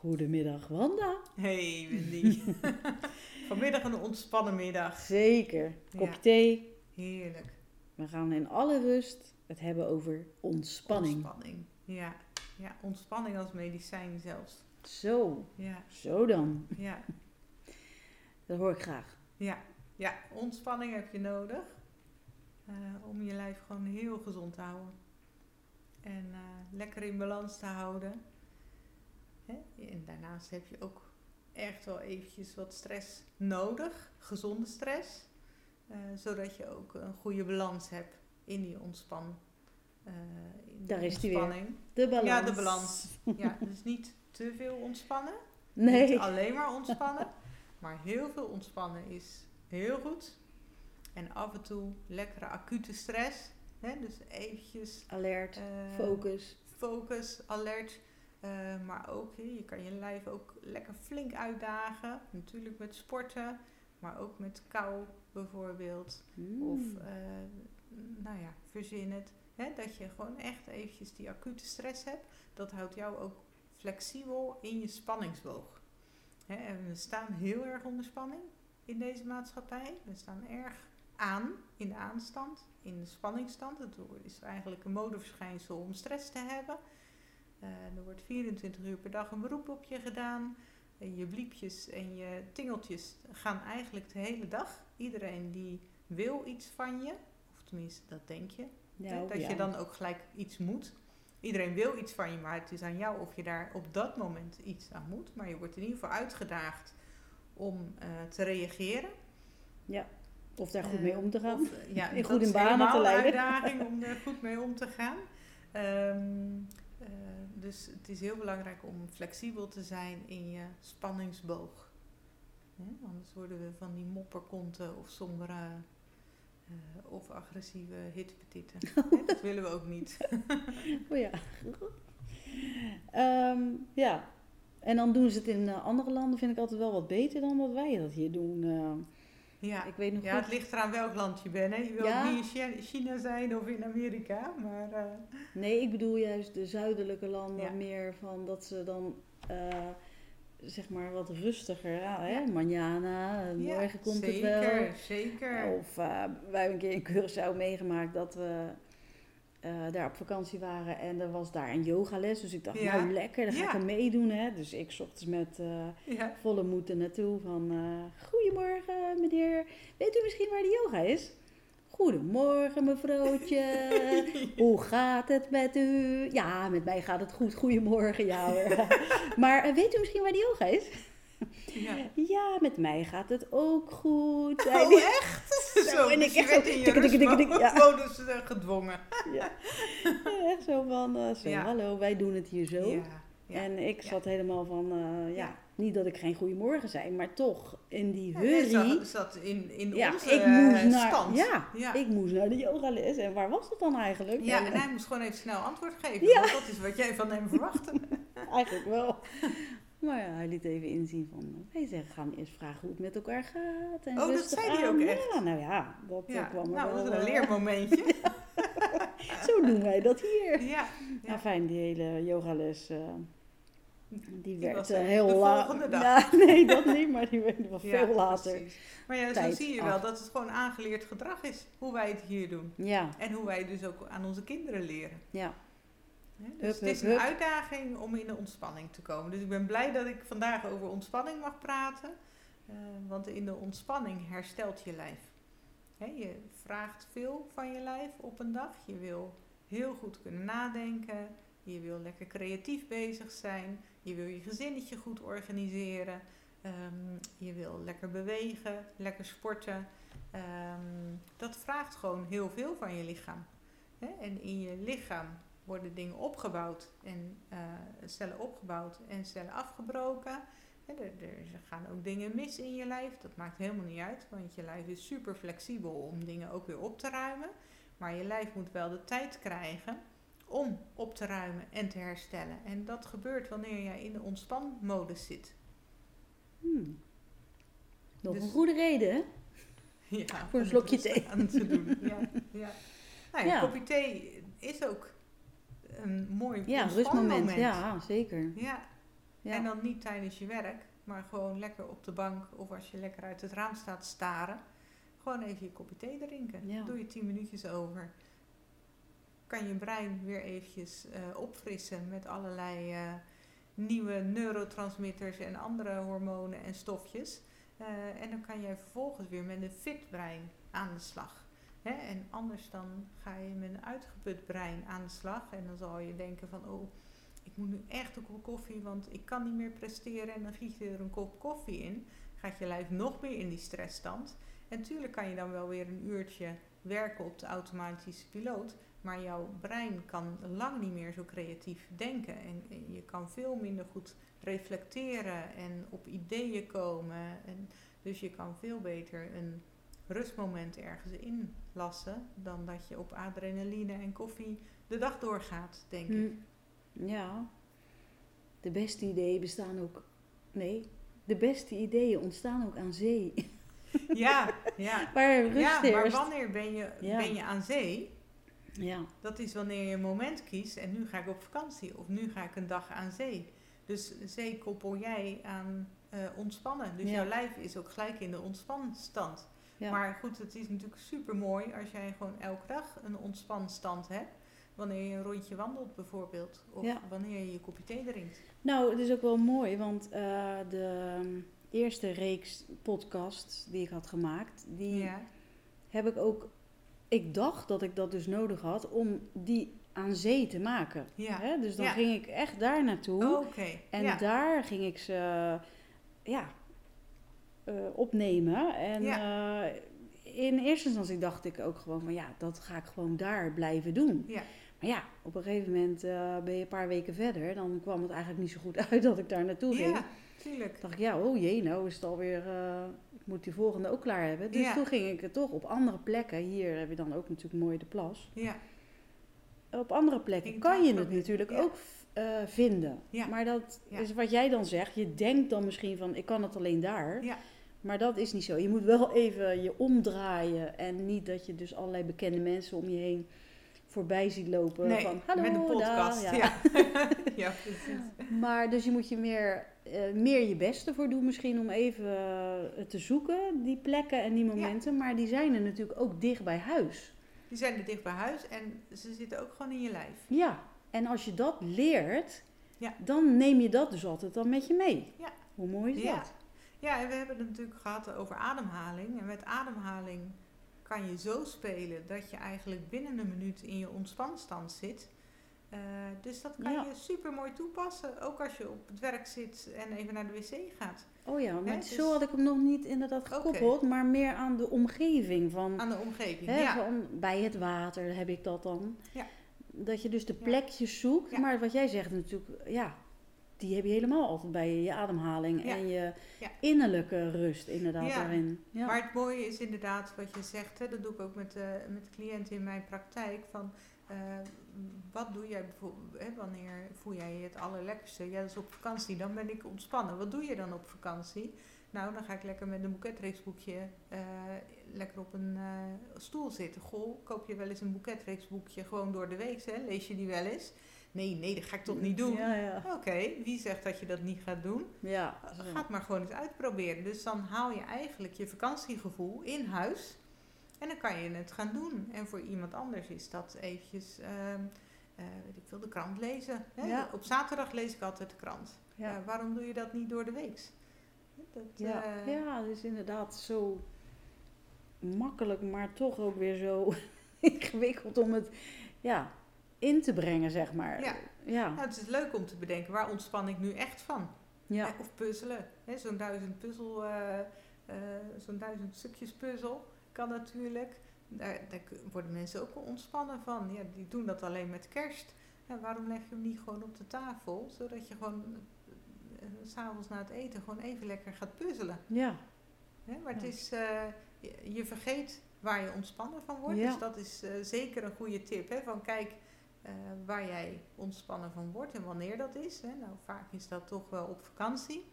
Goedemiddag, Wanda. Hey Wendy. Vanmiddag een ontspannen middag. Zeker. Kopje Ja. thee. Heerlijk. We gaan in alle rust het hebben over ontspanning. Ontspanning. Ja. ja, ontspanning als medicijn zelfs. Zo, Ja, zo dan. ja, Dat hoor ik graag. ja. Ja, ontspanning heb je nodig. eh, om je lijf gewoon heel gezond te houden. En eh, lekker in balans te houden. Hè? En daarnaast heb je ook echt wel eventjes wat stress nodig. Gezonde stress. eh, zodat je ook een goede balans hebt in die ontspan. eh, in Daar is die weer. ontspanning. De balans. Ja, de balans. Ja, dus niet te veel ontspannen. Nee. Niet alleen maar ontspannen. Maar heel veel ontspannen is heel goed. En af en toe lekkere acute stress. Hè? Dus eventjes Alert, eh, focus. focus, alert. Eh, maar ook, je kan je lijf ook lekker flink uitdagen. Natuurlijk met sporten, maar ook met kou bijvoorbeeld. Mm. Of, eh, nou ja, verzin het. Hè, dat je gewoon echt eventjes die acute stress hebt. Dat houdt jou ook flexibel in je spanningsboog. Hè, en we staan heel erg onder spanning in deze maatschappij. We staan erg aan in de aanstand, in de spanningsstand. Het is eigenlijk een modeverschijnsel om stress te hebben. Er wordt 24 uur per dag een beroep op je gedaan. En je bliepjes en je tingeltjes gaan eigenlijk de hele dag. Iedereen die wil iets van je, of tenminste dat denk je, Nou, dat ja. je dan ook gelijk iets moet. Iedereen wil iets van je, maar het is aan jou of je daar op dat moment iets aan moet. Maar je wordt in ieder geval uitgedaagd om eh, te reageren. Of daar goed Eh, mee om te gaan. Of, eh, ja, En dat goed in is banen te leiden. uitdaging om er goed mee om te gaan. Eh, dus het is heel belangrijk om flexibel te zijn in je spanningsboog. Anders worden we van die mopperkonten of sombere eh, of agressieve hitpetitten. Hè, dat willen we ook niet. Oh ja. Ehm, ja. En dan doen ze het in eh, andere landen, vind ik altijd wel wat beter dan dat wij dat hier doen. Ja, ik weet nog ja goed. het ligt eraan welk land je bent. Hè. Je wil Ja. niet in Chi- China zijn of in Amerika. Maar eh, Nee, ik bedoel juist de zuidelijke landen Ja. meer van dat ze dan eh, zeg maar wat rustiger. Ja, hè? Ja. Manjana, eh, morgen komt zeker, het wel. Zeker, Of eh, wij hebben een keer in Curaçao meegemaakt dat we eh, daar op vakantie waren en er was daar een yogales. Dus ik dacht, Ja. nou lekker, dan ga ik er meedoen. Hè? Dus ik ochtends met eh, Ja. volle moed er naartoe van... eh, Goedemorgen meneer, weet u misschien waar de yoga is? Goedemorgen mevrouwtje, hoe gaat het met u? Ja, met mij gaat het goed, goedemorgen, ja hoor. maar weet u misschien waar de yoga is? Ja. Ja, met mij gaat het ook goed. Oh, die. echt? Zo, Zo, en dus ik werd in je ja. rustmodus eh, gedwongen. Ja. Ja, echt zo van, eh, zo, Ja. hallo, wij doen het hier zo. Ja, ja. En ik Ja. zat helemaal van, eh, ja, Ja. niet dat ik geen goeiemorgen zei, maar toch in die Ja, hurry. jij zat, zat in, in ja, onze ik moest eh, naar, stand. ja, Ja. ik moest naar de yogales. En waar was dat dan eigenlijk? Ja, En, en hij moest gewoon even snel antwoord geven. Ja. Want dat is wat jij van hem verwachtte. Eigenlijk wel. Maar ja, hij liet even inzien van, wij zeggen, gaan eerst vragen hoe het met elkaar gaat. En Oh, dat zei hij ook echt? Ja, nou ja, dat eh, Ja, kwam er nou, wel. dat is een eh, leermomentje. Zo doen wij dat hier. Ja, Ja, ja. fijn, die hele yogales, eh die werd was heel laat. Ja, nee, dat niet, maar die werd wel Ja, veel later. precies. Maar ja, zo zie je af. wel dat het gewoon aangeleerd gedrag is. Hoe wij het hier doen. Ja, En hoe wij dus ook aan onze kinderen leren. ja. Dus het is een uitdaging om in de ontspanning te komen. Dus ik ben blij dat ik vandaag over ontspanning mag praten. Eh, want in de ontspanning herstelt je lijf. Je vraagt veel van je lijf op een dag. Je wil heel goed kunnen nadenken. Je wil lekker creatief bezig zijn. Je wil je gezinnetje goed organiseren. Ehm, je wil lekker bewegen, lekker sporten. Ehm, dat vraagt gewoon heel veel van je lichaam. En in je lichaam worden dingen opgebouwd en eh, cellen opgebouwd en cellen afgebroken. Er, er gaan ook dingen mis in je lijf. Dat maakt helemaal niet uit, want je lijf is super flexibel om dingen ook weer op te ruimen. Maar je lijf moet wel de tijd krijgen om op te ruimen en te herstellen. En dat gebeurt wanneer jij in de ontspanmodus zit. Hmm. Nog Dus- een goede reden? Ja, Voor een slokje thee. aan te doen. Ja, ja. Nou, ja, Ja. een kopje thee is ook een mooi Ja, rustmoment. Ja, zeker. Ja. Ja. En dan niet tijdens je werk, maar gewoon lekker op de bank of als je lekker uit het raam staat staren. Gewoon even je kopje thee drinken. Ja. Doe je tien minuutjes over. Kan je brein weer eventjes eh, opfrissen met allerlei eh, nieuwe neurotransmitters en andere hormonen en stofjes. Eh, en dan kan jij vervolgens weer met een fit brein aan de slag. Hè? En anders dan ga je met een uitgeput brein aan de slag. En dan zal je denken van, oh, ik moet nu echt een kop koffie, want ik kan niet meer presteren. En dan giet je er een kop koffie in. Gaat je lijf nog meer in die stressstand. En natuurlijk kan je dan wel weer een uurtje werken op de automatische piloot. Maar jouw brein kan lang niet meer zo creatief denken. En, en je kan veel minder goed reflecteren en op ideeën komen. En dus je kan veel beter een rustmoment ergens inlassen dan dat je op adrenaline en koffie de dag doorgaat, denk ik. Hm. Ja. De beste ideeën bestaan ook... Nee, de beste ideeën ontstaan ook aan zee. Ja, ja. Waar rust ja, maar wanneer ben je, Ja. ben je aan zee? Ja. Dat is wanneer je een moment kiest en nu ga ik op vakantie of nu ga ik een dag aan zee. Dus zee koppel jij aan eh, ontspannen. Dus Ja. jouw lijf is ook gelijk in de ontspanstand. Ja. Maar goed, het is natuurlijk super mooi als jij gewoon elke dag een ontspanstand hebt. Wanneer je een rondje wandelt bijvoorbeeld. Of Ja. wanneer je je kopje thee drinkt. Nou, het is ook wel mooi, want eh, de um, eerste reeks podcasts die ik had gemaakt, die Ja. heb ik ook. Ik dacht dat ik dat dus nodig had om die aan zee te maken. Ja. Hè? Dus dan ging ik echt daar naartoe. Oké. En daar ging ik ze ja, opnemen. En eh, in eerste instantie dacht ik ook gewoon van ja, dat ga ik gewoon daar blijven doen. Ja. Maar ja, op een gegeven moment eh, ben je een paar weken verder. Dan kwam het eigenlijk niet zo goed uit dat ik daar naartoe ging. ja, tuurlijk. dacht ik, ja, oh jee, nou is het alweer, eh, ik moet die volgende ook klaar hebben. Dus Ja. toen ging ik het toch op andere plekken. Hier heb je dan ook natuurlijk mooi de plas. Ja. Op andere plekken kan je het natuurlijk Ja. ook eh, vinden. Ja. Maar dat Ja. is wat jij dan zegt. Je denkt dan misschien van, ik kan het alleen daar. Ja. Maar dat is niet zo. Je moet wel even je omdraaien. En niet dat je dus allerlei bekende mensen om je heen voorbij ziet lopen. Nee, van, Hallo, met een podcast. Ja. Ja. ja, precies. Maar dus je moet je meer, eh, meer je best ervoor doen misschien om even eh, te zoeken, die plekken en die momenten. Maar die zijn er natuurlijk ook dicht bij huis. Die zijn er dicht bij huis en ze zitten ook gewoon in je lijf. Ja, en als je dat leert, Ja. dan neem je dat dus altijd dan met je mee. Ja. Hoe mooi is Ja. dat? Ja, en we hebben het natuurlijk gehad over ademhaling. En met ademhaling kan je zo spelen dat je eigenlijk binnen een minuut in je ontspanstand zit. Eh, dus dat kan Ja. je super mooi toepassen. Ook als je op het werk zit en even naar de wc gaat. Oh ja, maar Hè, zo dus- had ik hem nog niet inderdaad gekoppeld, maar meer aan de omgeving van, Aan de omgeving. hè, ja. van bij het water heb ik dat dan. Ja. Dat je dus de plekjes zoekt, maar wat jij zegt natuurlijk, ja, die heb je helemaal altijd bij je, je ademhaling Ja. en je Ja. innerlijke rust inderdaad Ja. daarin. Ja. Maar het mooie is inderdaad wat je zegt, hè, dat doe ik ook met, eh met cliënten in mijn praktijk. Van, eh, wat doe jij bijvoorbeeld, hè, wanneer voel jij je het allerlekkerste? Ja, dat is op vakantie, dan ben ik ontspannen. Wat doe je dan op vakantie? Nou, dan ga ik lekker met een boeketreeksboekje eh, lekker op een stoel zitten. Goh, koop je wel eens een boeketreeksboekje gewoon door de week, hè? lees je die wel eens? Nee, nee, dat ga ik toch niet doen? Ja, ja. Oké, wie zegt dat je dat niet gaat doen? ja. Ga het maar gewoon eens uitproberen. Dus dan haal je eigenlijk je vakantiegevoel in huis. En dan kan je het gaan doen. En voor iemand anders is dat eventjes, ehm, eh, weet ik veel, de krant lezen. Hè? Ja. Op zaterdag lees ik altijd de krant. Ja. Ja, waarom doe je dat niet door de week? Dat, Ja. eh, ja, het is inderdaad zo makkelijk, maar toch ook weer zo ingewikkeld om het ja, in te brengen, zeg maar. Ja. Ja. Nou, het is leuk om te bedenken, waar ontspan ik nu echt van? Ja. Hè, Of puzzelen. Zo'n duizend puzzel, eh, eh, zo'n duizend stukjes puzzel kan natuurlijk. Daar, daar worden mensen ook wel ontspannen van. Ja, die doen dat alleen met kerst. Ja, waarom leg je hem niet gewoon op de tafel, zodat je gewoon eh, eh, s'avonds na het eten gewoon even lekker gaat puzzelen. Ja. Hè? Maar het is, eh, je, je vergeet waar je ontspannen van wordt. Ja. Dus dat is eh, zeker een goede tip. Hè? Van kijk eh, waar jij ontspannen van wordt en wanneer dat is. Hè? Nou, vaak is dat toch wel op vakantie.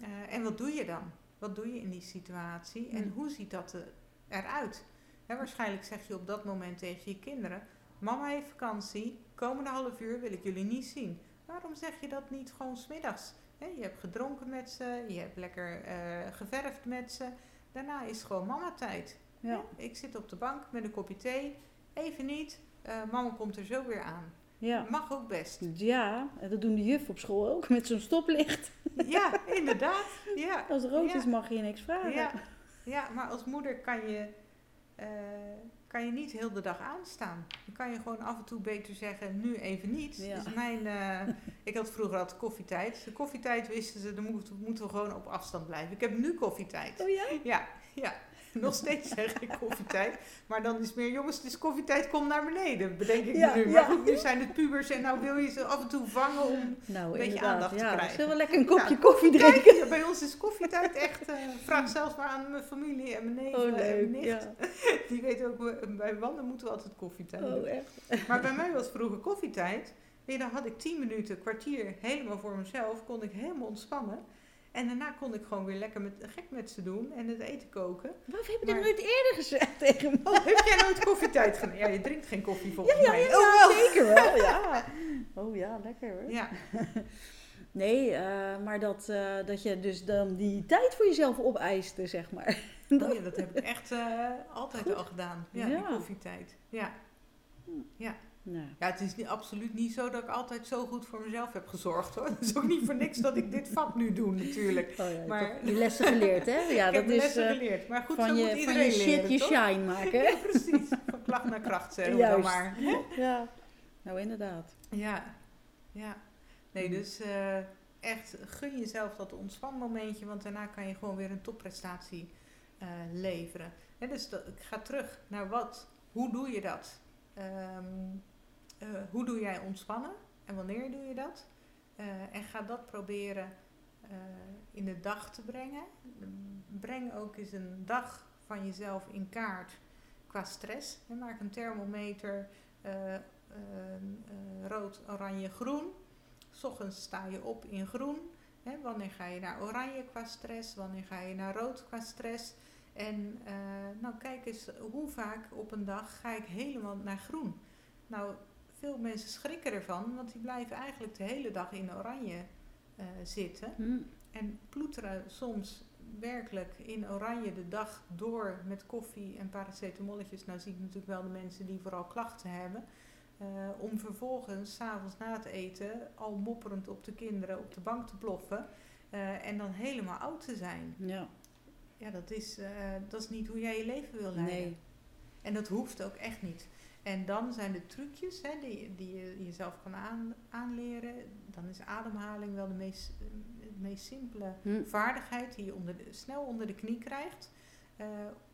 Eh, en wat doe je dan? Wat doe je in die situatie? En Mm. hoe ziet dat er- eruit? Hè, waarschijnlijk zeg je op dat moment tegen je kinderen... Mama heeft vakantie, komende half uur wil ik jullie niet zien. Waarom zeg je dat niet gewoon smiddags? Hè, je hebt gedronken met ze, je hebt lekker eh, geverfd met ze. Daarna is gewoon mama-tijd. Ja. Hè, Ik zit op de bank met een kopje thee. Even niet, eh, mama komt er zo weer aan. Ja. Mag ook best. Ja, en dat doen de juf op school ook met zo'n stoplicht. Ja, inderdaad. Ja. Als het rood Ja. is mag je niks vragen. Ja, ja, maar als moeder kan je, eh, kan je niet heel de dag aanstaan. Dan kan je gewoon af en toe beter zeggen, nu even niet. Ja. Dus mijn, eh, ik had vroeger altijd koffietijd. De koffietijd wisten ze, dan moeten, moeten we gewoon op afstand blijven. Ik heb nu koffietijd. Oh ja? Ja, ja. Nog steeds zeg ik koffietijd. Maar dan is het meer, jongens, het is koffietijd, kom naar beneden. Bedenk ik Ja, nu. Maar ja. goed, nu zijn het pubers en nou wil je ze af en toe vangen om... Nou, beetje inderdaad. aandacht te krijgen. Zullen we lekker een kopje Ja, koffie drinken? Kijk, bij ons is koffietijd echt... eh vraag zelfs maar aan mijn familie en mijn neven Oh, en mijn nicht. Die weten ook, bij wanden moeten we altijd koffietijd doen. Oh, echt? Maar bij mij was vroeger koffietijd. Ja, dan had ik 10 minuten, kwartier helemaal voor mezelf. Kon ik helemaal ontspannen. En daarna kon ik gewoon weer lekker met, gek met ze doen en het eten koken. Waarom heb je Maar- nooit eerder gezegd tegen me? Oh, heb jij nooit koffietijd gedaan? Ja, je drinkt geen koffie volgens Ja, ja, mij. ja, oh, wel. zeker wel. Ja. Oh ja, lekker hoor. Ja, Nee, eh, maar dat, eh, dat je dus dan die tijd voor jezelf opeiste, zeg maar. oh, ja, dat heb ik echt eh, altijd Goed. al gedaan. Ja, Ja. die koffietijd. Ja. Ja, het is niet, absoluut niet zo dat ik altijd zo goed voor mezelf heb gezorgd hoor. Het is ook niet voor niks dat ik dit vak nu doe natuurlijk. oh ja, Maar- je lessen geleerd, hè? Ja, ik heb dat is lessen eh, geleerd. Maar goed, van, zo moet je, van iedereen je shit leren, je toch? shine maken. Ja, precies. Van klacht naar kracht, zeggen we dan maar. Ja, nou inderdaad. Ja, ja. Nee, dus eh, echt gun jezelf dat ontspanmomentje, want daarna kan je gewoon weer een topprestatie eh, leveren. Dus dat, ik ga terug naar wat, hoe doe je dat? Ehm, eh, hoe doe jij ontspannen en wanneer doe je dat? Eh, en ga dat proberen eh, in de dag te brengen. Breng ook eens een dag van jezelf in kaart qua stress. Maak een thermometer rood, oranje, groen. S ochtends sta je op in groen. Wanneer ga je naar oranje qua stress? Wanneer ga je naar rood qua stress? En nou kijk eens hoe vaak op een dag ga ik helemaal naar groen. Nou, veel mensen schrikken ervan, want die blijven eigenlijk de hele dag in oranje eh, zitten. Hm. En ploeteren soms werkelijk in oranje de dag door met koffie en paracetamolletjes. Nou zie ik natuurlijk wel de mensen die vooral klachten hebben. eh, om vervolgens s'avonds na het eten al mopperend op de kinderen op de bank te ploffen. eh, en dan helemaal oud te zijn. Ja, Ja, dat is, dat is niet hoe jij je leven wil leiden. nee. En dat hoeft ook echt niet. En dan zijn de trucjes hè, die, die je jezelf kan aan, aanleren. Dan is ademhaling wel de meest, de meest simpele Hm. vaardigheid die je onder de, snel onder de knie krijgt. eh,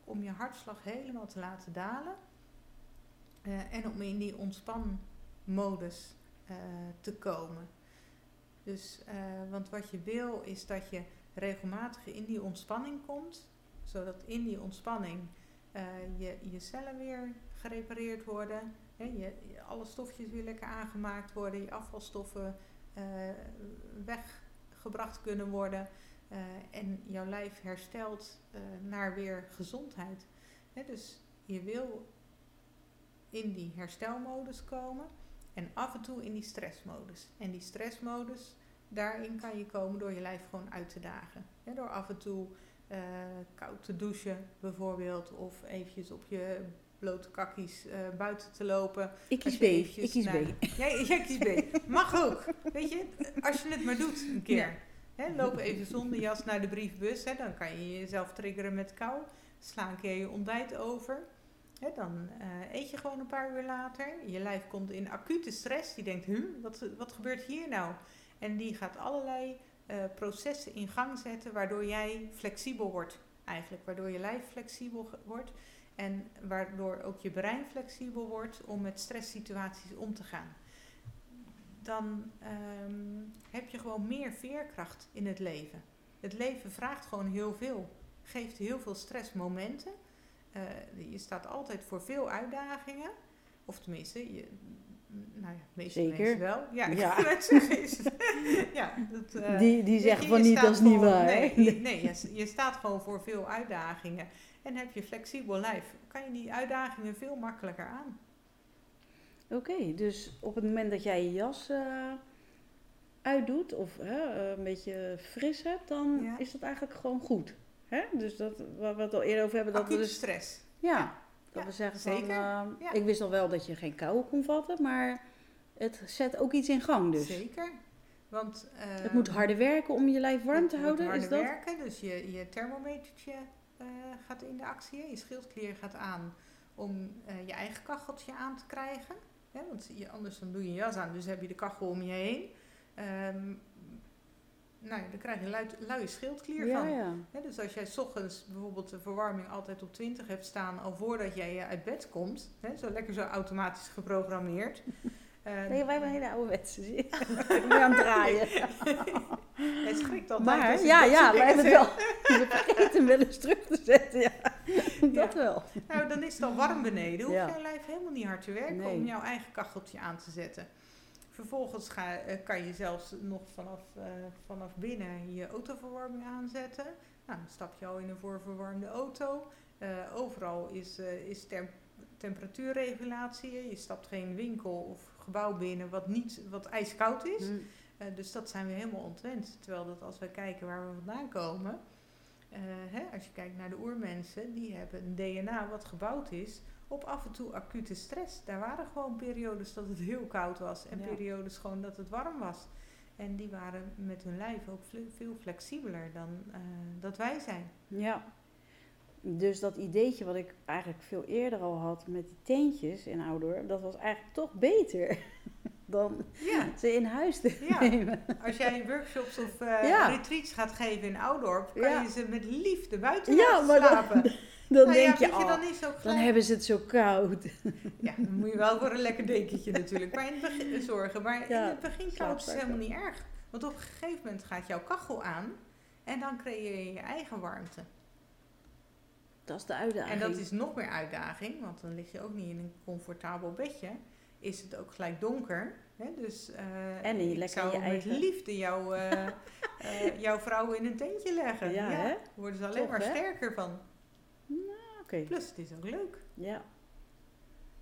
om je hartslag helemaal te laten dalen. Eh, en om in die ontspanmodus eh, te komen. Dus, eh, want wat je wil is dat je regelmatig in die ontspanning komt. Zodat in die ontspanning eh, je, je cellen weer gerepareerd worden. Je, alle stofjes weer lekker aangemaakt worden. Je afvalstoffen eh, weggebracht kunnen worden. eh, en jouw lijf herstelt eh, naar weer gezondheid. Dus je wil in die herstelmodus komen. En af en toe in die stressmodus. En die stressmodus, daarin kan je komen door je lijf gewoon uit te dagen. Hè, door af en toe eh, koud te douchen bijvoorbeeld. Of eventjes op je blote kakkies eh, buiten te lopen. Ik kies B. Ik kies naar- B. Jij, jij kiest B. Mag ook. Weet je, als je het maar doet een keer. Hè, loop even zonder jas naar de briefbus. Dan kan je jezelf triggeren met kou. Sla een keer je ontbijt over. Dan eh, eet je gewoon een paar uur later. Je lijf komt in acute stress. Die denkt, huh, wat, wat gebeurt hier nou? En die gaat allerlei eh, processen in gang zetten... waardoor jij flexibel wordt eigenlijk. Waardoor je lijf flexibel wordt. En waardoor ook je brein flexibel wordt om met stresssituaties om te gaan. dan ehm, heb je gewoon meer veerkracht in het leven. Het leven vraagt gewoon heel veel, geeft heel veel stressmomenten. Eh, je staat altijd voor veel uitdagingen. Of tenminste, je, nou ja, meeste Zeker. wel. Ja, Ja. is- ja, dat, eh, die die zeggen van niet, dat is niet waar. Nee, je, nee je, je staat gewoon voor veel uitdagingen. En heb je flexibel lijf, kan je die uitdagingen veel makkelijker aan. Oké, dus op het moment dat jij je jas eh, uitdoet of hè, eh, een beetje fris hebt, dan Ja. is dat eigenlijk gewoon goed. Hè? Dus dat, waar we het al eerder over hebben, dat Acute dus stress. Ja, dat Ja, we zeggen van, zeker. eh, Ja. ik wist al wel dat je geen kou kon vatten, maar het zet ook iets in gang dus. Zeker. Want, Het moet ehm, harder werken om je lijf warm het te moet houden, is harder dat? werken, dus je, je thermometertje eh, gaat in de actie. Je schildklier gaat aan om eh, je eigen kacheltje aan te krijgen. Want je, anders dan doe je je jas aan, dus heb je de kachel om je heen. Ehm, nou dan krijg je luid, luie schildklier Ja, van. ja. Dus als jij 's ochtends bijvoorbeeld de verwarming altijd op 20 hebt staan, al voordat jij eh, uit bed komt, hè, zo lekker zo automatisch geprogrammeerd. Eh, Nee, wij hebben een hele ouderwetse zie je. Ik ben aan het draaien. het schrikt altijd. Maar, ja, ja, wij hebben het wel. We vergeten hem wel eens terug te zetten, ja. Dat Ja. wel. Nou, dan is het al warm beneden. Hoef jouw lijf helemaal niet hard te werken Nee. om jouw eigen kacheltje aan te zetten. Vervolgens ga, eh, kan je zelfs nog vanaf, eh, vanaf binnen je autoverwarming aanzetten. Nou, dan stap je al in een voorverwarmde auto. Eh, overal is, is tem- temperatuurregulatie. Je stapt geen winkel of gebouw binnen wat, niet, wat ijskoud is. Eh, dus dat zijn we helemaal ontwend. Terwijl dat als we kijken waar we vandaan komen. hè, als je kijkt naar de oermensen, die hebben een DNA wat gebouwd is op af en toe acute stress. Daar waren gewoon periodes dat het heel koud was en Ja. periodes gewoon dat het warm was. En die waren met hun lijf ook veel flexibeler dan eh, dat wij zijn. Ja. Dus dat ideetje wat ik eigenlijk veel eerder al had met die teentjes in Oudorp, dat was eigenlijk toch beter dan Ja, ze in huis te Ja. nemen. als jij workshops of eh, Ja. retreats gaat geven in Oudorp, kan je ze met liefde buiten Ja, laten slapen. Dan Nou denk ja, je, oh, dan is ook dan gelijk hebben ze het zo koud. Ja, dan moet je wel voor een lekker dekentje natuurlijk. Maar in het begin zorgen. Maar Ja, in het begin koud is slaapzakken. helemaal niet erg. Want op een gegeven moment gaat jouw kachel aan. En dan creëer je je eigen warmte. Dat is de uitdaging. En dat is nog meer uitdaging. Want dan lig je ook niet in een comfortabel bedje. Is het ook gelijk donker. Hè? Dus eh, En je lekker zou je met eigen- liefde jouw, eh, eh, jouw vrouw in een tentje leggen. Ja, hè? Daar worden ze alleen Toch, maar hè? sterker van. Oké, Plus het is ook leuk. ja.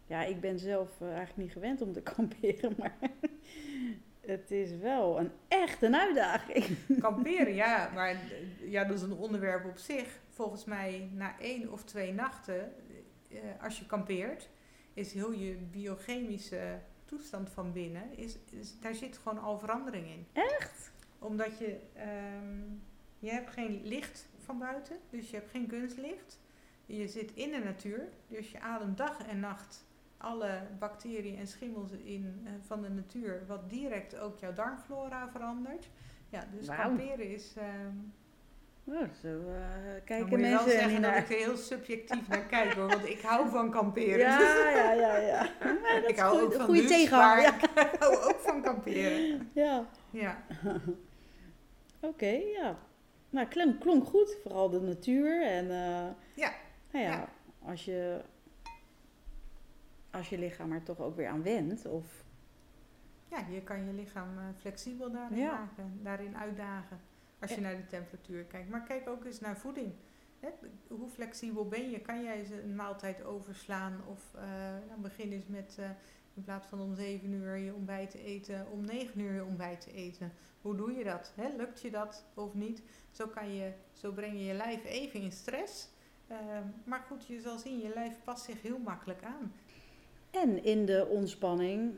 Ja, ik ben zelf eh, eigenlijk niet gewend om te kamperen, maar het is wel een echt een uitdaging. Kamperen, ja, maar ja, dat is een onderwerp op zich. Volgens mij na één of twee nachten, eh, als je kampeert, is heel je biochemische toestand van binnen, is, is- daar zit gewoon al verandering in. Echt? Omdat je, ehm, je hebt geen licht van buiten, dus je hebt geen kunstlicht. Je zit in de natuur, dus je ademt dag en nacht alle bacteriën en schimmels in, eh, van de natuur, wat direct ook jouw darmflora verandert. Ja, dus kamperen is. ehm Oh, zo eh, kijken moet je mensen er niet zeggen dat ik er heel subjectief naar kijk hoor, want ik hou van kamperen. Ja, ja, ja, ja. Ik hou goed- ook van goede tegenhanger. maar ik hou ook van kamperen. Ja, Ja. oké, ja. Nou, klonk, klonk goed. Vooral de natuur en... eh, Ja. Nou ja, Ja. als je... Als je lichaam er toch ook weer aan wendt, of... Ja, je kan je lichaam eh, flexibel daarin Ja. maken, daarin uitdagen. Als je naar de temperatuur kijkt. Maar kijk ook eens naar voeding. Hè, hoe flexibel ben je? Kan jij een maaltijd overslaan? Of eh nou, begin eens met eh, in plaats van om 7 uur je ontbijt te eten, om 9 uur je ontbijt te eten. Hoe doe je dat? Lukt je dat of niet? Zo, kan je, zo breng je je lijf even in stress. Eh, maar goed, je zal zien, je lijf past zich heel makkelijk aan. En in de ontspanning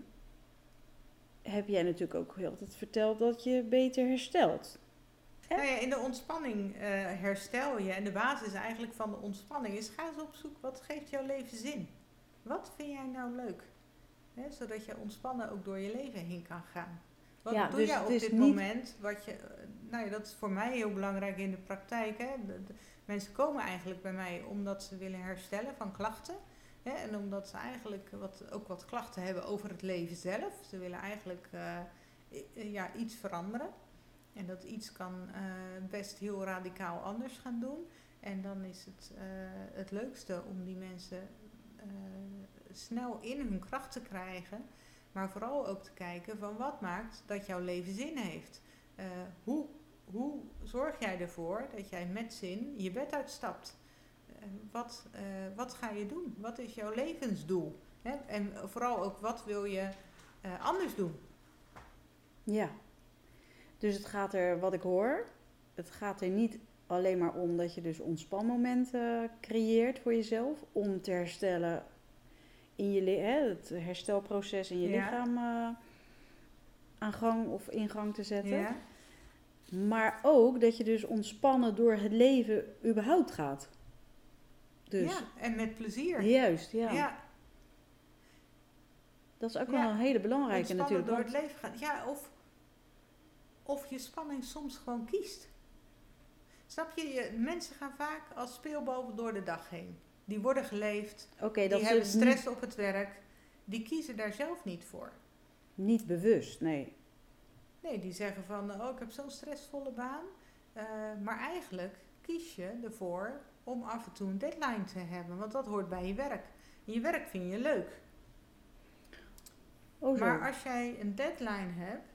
heb jij natuurlijk ook heel altijd verteld dat je beter herstelt. Hè? Nou ja, in de ontspanning eh, herstel je. En de basis eigenlijk van de ontspanning is: ga eens op zoek wat geeft jouw leven zin. Wat vind jij nou leuk? Hè, zodat je ontspannen ook door je leven heen kan gaan. Wat Ja, doe dus jij op dit niet- moment? Wat je, eh, nou ja, dat is voor mij heel belangrijk in de praktijk. Hè. De- de- mensen komen eigenlijk bij mij omdat ze willen herstellen van klachten. Hè, en omdat ze eigenlijk wat, ook wat klachten hebben over het leven zelf. Ze willen eigenlijk eh, ja, iets veranderen. En dat iets kan eh, best heel radicaal anders gaan doen. En dan is het eh, het leukste om die mensen snel in hun kracht te krijgen. Maar vooral ook te kijken van wat maakt dat jouw leven zin heeft. Hoe, hoe zorg jij ervoor dat jij met zin je bed uitstapt? Eh, wat, eh, wat ga je doen? Wat is jouw levensdoel? Hè? En vooral ook wat wil je eh, anders doen? Ja. Dus het gaat er, wat ik hoor, het gaat er niet alleen maar om dat je dus ontspanmomenten creëert voor jezelf. Om te herstellen in je hè, het herstelproces in je Ja. lichaam aan gang of in gang te zetten. Ja? Maar ook dat je dus ontspannen door het leven überhaupt gaat. Dus ja, en met plezier. juist, ja. ja Dat is ook Ja. wel een hele belangrijke ontspannen natuurlijk. door het leven gaan. Ja, of, of je spanning soms gewoon kiest. Snap je? je? Mensen gaan vaak als speelbal door de dag heen. Die worden geleefd, Oké, die hebben het stress op het werk. Die kiezen daar zelf niet voor. niet bewust, nee. Nee, die zeggen van, oh, ik heb zo'n stressvolle baan. Eh, maar eigenlijk kies je ervoor om af en toe een deadline te hebben. Want dat hoort bij je werk. En je werk vind je leuk. Oh. Maar als jij een deadline hebt,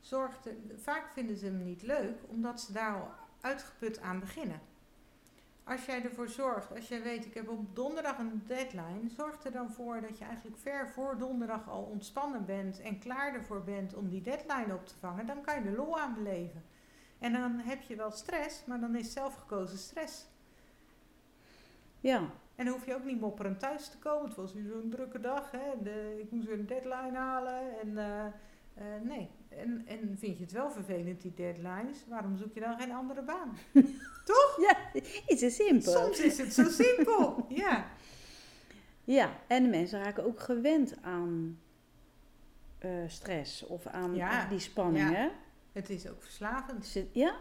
zorgt er, vaak vinden ze hem niet leuk, omdat ze daar al uitgeput aan beginnen. Als jij ervoor zorgt, als jij weet, ik heb op donderdag een deadline, zorg er dan voor dat je eigenlijk ver voor donderdag al ontspannen bent en klaar ervoor bent om die deadline op te vangen. Dan kan je er lol aan beleven. En dan heb je wel stress, maar dan is zelfgekozen stress. Ja, En dan hoef je ook niet mopperend thuis te komen. Het was weer zo'n drukke dag. Hè? De, ik moest weer een deadline halen. En, eh, eh, nee. En, en vind je het wel vervelend, die deadlines? Waarom zoek je dan geen andere baan? ja iets is simpel. Soms is het zo simpel. Ja. Ja, en de mensen raken ook gewend aan eh, stress of aan Ja, die spanning, ja. hè? Het is ook verslavend. Ze, ja,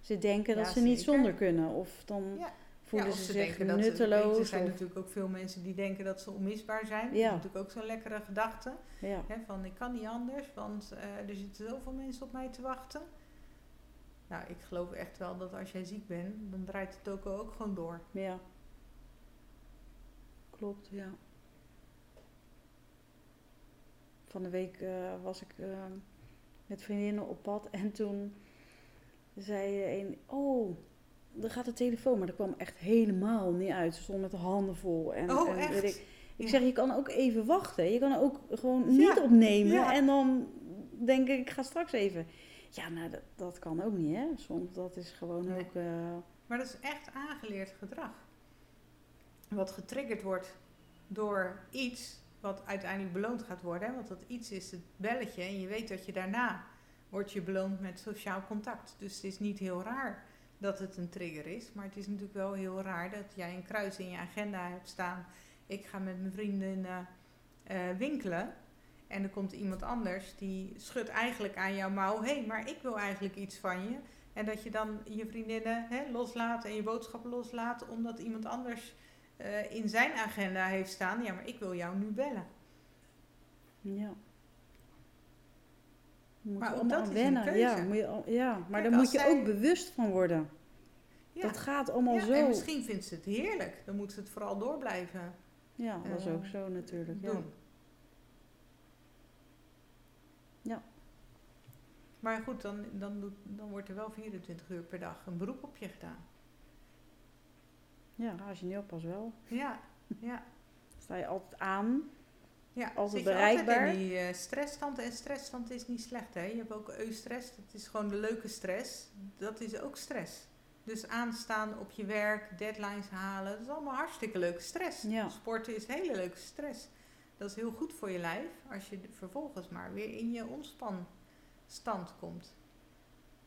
ze denken dat Ja, ze niet zonder kunnen of dan Ja. Voelen ja, ze, ze zich dat ze... nutteloos. Er zijn of- natuurlijk ook veel mensen die denken dat ze onmisbaar zijn. Dat is natuurlijk ook zo'n lekkere gedachte. ja. Hè, van ik kan niet anders, want eh, er zitten zoveel mensen op mij te wachten. Nou, ik geloof echt wel dat als jij ziek bent, dan draait het ook, ook gewoon door. ja, klopt, ja. Van de week eh, was ik eh, met vriendinnen op pad en toen zei een, oh, er gaat de telefoon, maar dat kwam echt helemaal niet uit. Ze stond met de handen vol. En, Oh, en echt? weet ik, ik Ja. zeg, je kan ook even wachten. Je kan ook gewoon Ja, niet opnemen. ja. En dan denk ik, ik ga straks even. Ja, nou, dat, dat kan ook niet, hè. Soms, dat is gewoon Nee. ook... eh, Maar dat is echt aangeleerd gedrag. Wat getriggerd wordt door iets wat uiteindelijk beloond gaat worden. Hè? Want dat iets is het belletje en je weet dat je daarna wordt je beloond met sociaal contact. Dus het is niet heel raar dat het een trigger is. Maar het is natuurlijk wel heel raar dat jij een kruis in je agenda hebt staan. Ik ga met mijn vrienden eh, winkelen. En er komt iemand anders die schudt eigenlijk aan jouw mouw. Hé, hey, maar ik wil eigenlijk iets van je. En dat je dan je vriendinnen hè, loslaat en je boodschappen loslaat. Omdat iemand anders eh, in zijn agenda heeft staan. Ja, maar ik wil jou nu bellen. ja. Moet Maar je ook allemaal dat aan is een wennen. Ja, moet je, ja, maar Kijk, daar moet je zij- ook bewust van worden. Ja. Dat gaat allemaal ja, zo. En misschien vindt ze het heerlijk. Dan moet ze het vooral door blijven Ja, dat is eh, ook zo natuurlijk. Doen. Ja. Maar goed, dan, dan, dan wordt er wel 24 uur per dag een beroep op je gedaan. ja, als je niet oppast wel. Ja, ja. Sta je altijd aan. Ja, Altijd bereikbaar. altijd in die eh, stressstand. En stressstand is niet slecht, hè. Je hebt ook eustress, dat is gewoon de leuke stress. Dat is ook stress. Dus aanstaan op je werk, deadlines halen, dat is allemaal hartstikke leuke stress. Ja. Sporten is hele leuke stress. Dat is heel goed voor je lijf, als je vervolgens maar weer in je ontspanstand komt.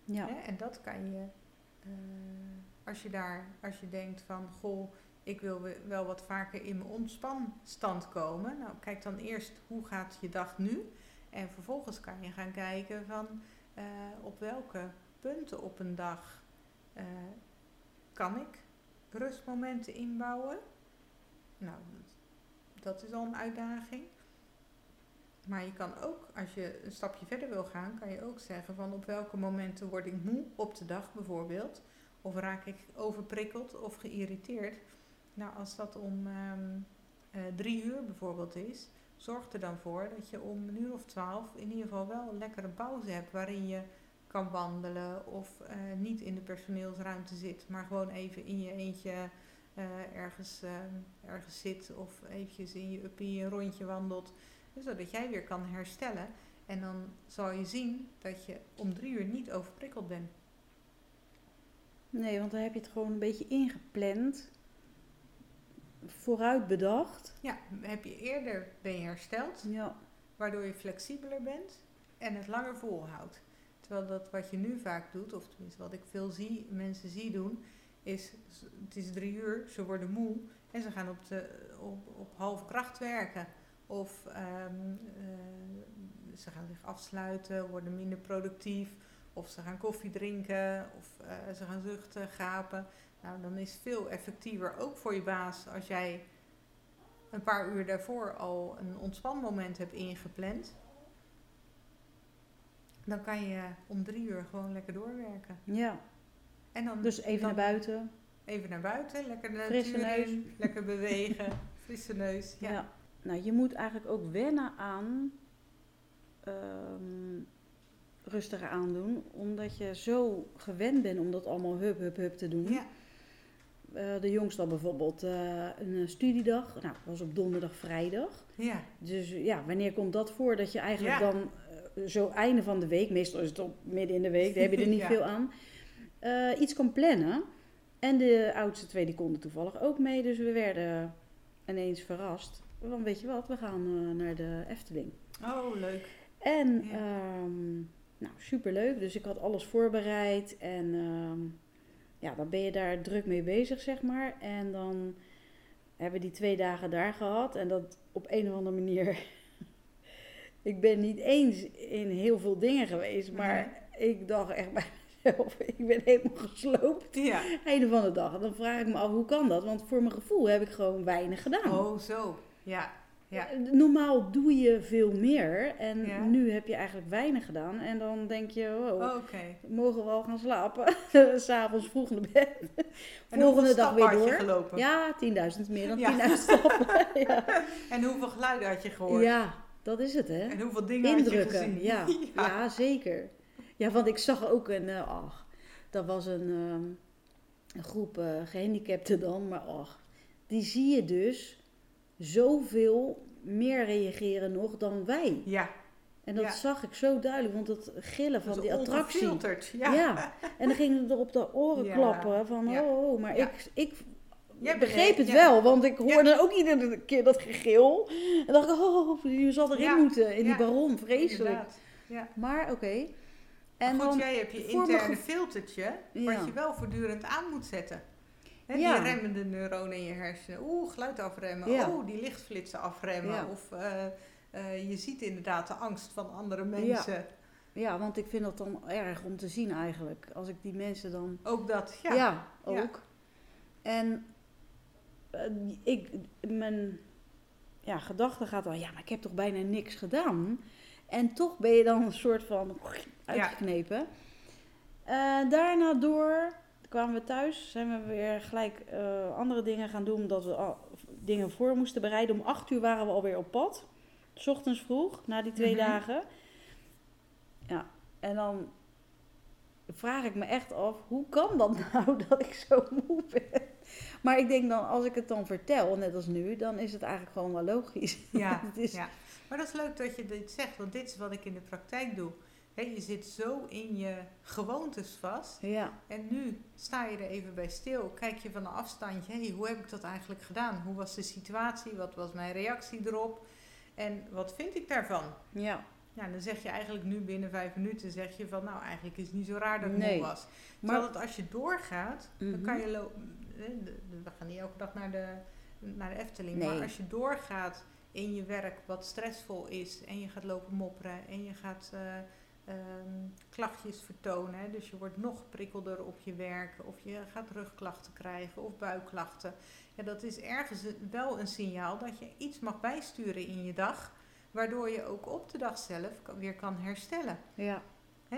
Ja. Hè? En dat kan je, eh, als je daar, als je denkt van, goh, ik wil we- wel wat vaker in mijn ontspanstand komen. Nou, kijk dan eerst hoe gaat je dag nu. En vervolgens kan je gaan kijken van eh, op welke punten op een dag eh, kan ik rustmomenten inbouwen. Nou, dat is al een uitdaging. Maar je kan ook, als je een stapje verder wil gaan, kan je ook zeggen van op welke momenten word ik moe op de dag bijvoorbeeld. Of raak ik overprikkeld of geïrriteerd. Nou, als dat om ehm, eh, drie uur bijvoorbeeld is, zorg er dan voor dat je om een uur of twaalf in ieder geval wel een pauze hebt waarin je kan wandelen of eh, niet in de personeelsruimte zit, maar gewoon even in je eentje eh, ergens, ehm, ergens zit of eventjes in je uppie een rondje wandelt, zodat jij weer kan herstellen. En dan zal je zien dat je om drie uur niet overprikkeld bent. Nee, want dan heb je het gewoon een beetje ingepland. Vooruit bedacht. Ja, heb je eerder ben je hersteld, Ja. waardoor je flexibeler bent en het langer volhoudt. Terwijl dat wat je nu vaak doet, of tenminste wat ik veel zie, mensen zie doen, is het is drie uur, ze worden moe en ze gaan op, de, op, op halve kracht werken. Of ehm, eh, ze gaan zich afsluiten, worden minder productief. Of ze gaan koffie drinken, of eh, ze gaan zuchten, gapen. Nou, dan is het veel effectiever, ook voor je baas, als jij een paar uur daarvoor al een ontspanmoment hebt ingepland. Dan kan je om drie uur gewoon lekker doorwerken. ja. En dan, Dus even dan naar buiten. Even naar buiten, lekker de Frisse neus. in, lekker bewegen, frisse neus. Ja. Ja. Nou, je moet eigenlijk ook wennen aan ehm, rustiger aandoen. Omdat je zo gewend bent om dat allemaal hup, hup, hup te doen. Ja. Eh, de jongste had bijvoorbeeld eh, een studiedag. Nou, dat was op donderdag, vrijdag. Ja. Dus ja, wanneer komt dat voor? Dat je eigenlijk Ja. dan eh, zo einde van de week, meestal is het op midden in de week, daar heb je er niet Ja. veel aan, iets kan plannen. En de oudste twee die konden toevallig ook mee, dus we werden ineens verrast. Want weet je wat, we gaan naar de Efteling. Oh, leuk. En Ja. ehm, nou, superleuk. Dus ik had alles voorbereid. En ehm, ja, dan ben je daar druk mee bezig, zeg maar. En dan hebben we die twee dagen daar gehad. En dat op een of andere manier... ik ben niet eens in heel veel dingen geweest. Maar ik dacht echt bij mezelf, ik ben helemaal gesloopt. Ja. Einde van de dag. En dan vraag ik me af, hoe kan dat? Want voor mijn gevoel heb ik gewoon weinig gedaan. Oh, zo. Ja. Ja. Eh, Normaal doe je veel meer en Ja. nu heb je eigenlijk weinig gedaan. En dan denk je, wow, Oh, mogen we al gaan slapen? S'avonds vroeg naar bed. En Volgende dag weer door. gelopen? Ja, 10.000 meer dan 10.000 Ja. stappen. ja. En hoeveel geluiden had je gehoord? ja, dat is het hè. En hoeveel dingen had je Indrukken, gezien? ja. ja. zeker. Ja, want ik zag ook een, eh, ach, dat was een, ehm, een groep eh, gehandicapten dan, maar ach, die zie je dus zoveel meer reageren nog dan wij. Ja. En dat Ja. zag ik zo duidelijk, want het gillen van Dat die attractie. Ja. Ja. en dan gingen ze er op de oren Ja. klappen van, oh, oh, maar ik, ik Jij begreep het wel, want ik hoorde ook iedere keer dat gegil. En dacht ik, oh, je zal erin moeten, in die baron, vreselijk. Maar oké. En En goed, dan, jij hebt je interne filtertje, wat je wel voortdurend aan moet zetten. Hè, Ja. Die remmende neuronen in je hersenen. Oeh, geluid afremmen. Ja. Oh, die lichtflitsen afremmen. Ja. Of eh, eh, je ziet inderdaad de angst van andere mensen. ja, want ik vind dat dan erg om te zien eigenlijk. Als ik die mensen dan Ook dat, Ja, ja. ook. En eh, ik, mijn ja, gedachte gaat dan, ja, maar ik heb toch bijna niks gedaan. En toch ben je dan een soort van uitgeknepen. Daarna door kwamen we thuis, zijn we weer gelijk eh, andere dingen gaan doen, omdat we al dingen voor moesten bereiden. Om acht uur waren we alweer op pad, s ochtends vroeg, na die twee Mhm. dagen. Ja, en dan vraag ik me echt af, hoe kan dat nou dat ik zo moe ben? Maar ik denk dan, als ik het dan vertel, net als nu, dan is het eigenlijk gewoon wel logisch. Ja, Het is- ja. Maar dat is leuk dat je dit zegt, want dit is wat ik in de praktijk doe. Hè, je zit zo in je gewoontes vast. Ja, En nu sta je er even bij stil. Kijk je van een afstandje. Hey, hoe heb ik dat eigenlijk gedaan? Hoe was de situatie? Wat was mijn reactie erop? En wat vind ik daarvan? ja. Ja, dan zeg je eigenlijk nu binnen vijf minuten zeg je van nou eigenlijk is het niet zo raar dat ik Nee. moe was. Terwijl Maar, dat als je doorgaat, dan Mhm. kan je lo- de- de- we gaan niet elke dag naar de, naar de Efteling. Nee. Maar als je doorgaat in je werk wat stressvol is en je gaat lopen mopperen en je gaat eh, ehm, klachtjes vertonen. Dus je wordt nog prikkelder op je werk, of je gaat rugklachten krijgen of buikklachten. Ja, dat is ergens wel een signaal dat je iets mag bijsturen in je dag, waardoor je ook op de dag zelf weer kan herstellen. Ja.